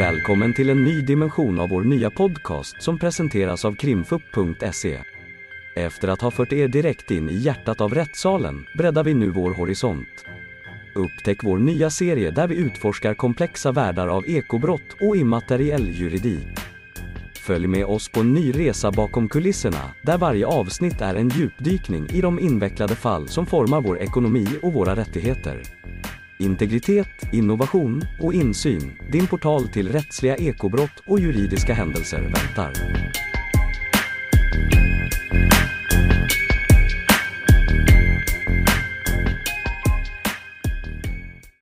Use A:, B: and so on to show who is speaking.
A: Välkommen till en ny dimension av vår nya podcast som presenteras av krimfupp.se. Efter att ha fört er direkt in i hjärtat av rättssalen breddar vi nu vår horisont. Upptäck vår nya serie där vi utforskar komplexa världar av ekobrott och immateriell juridik. Följ med oss på en ny resa bakom kulisserna, där varje avsnitt är en djupdykning i de invecklade fall som formar vår ekonomi och våra rättigheter. Integritet, innovation och insyn, din portal till rättsliga ekobrott och juridiska händelser väntar.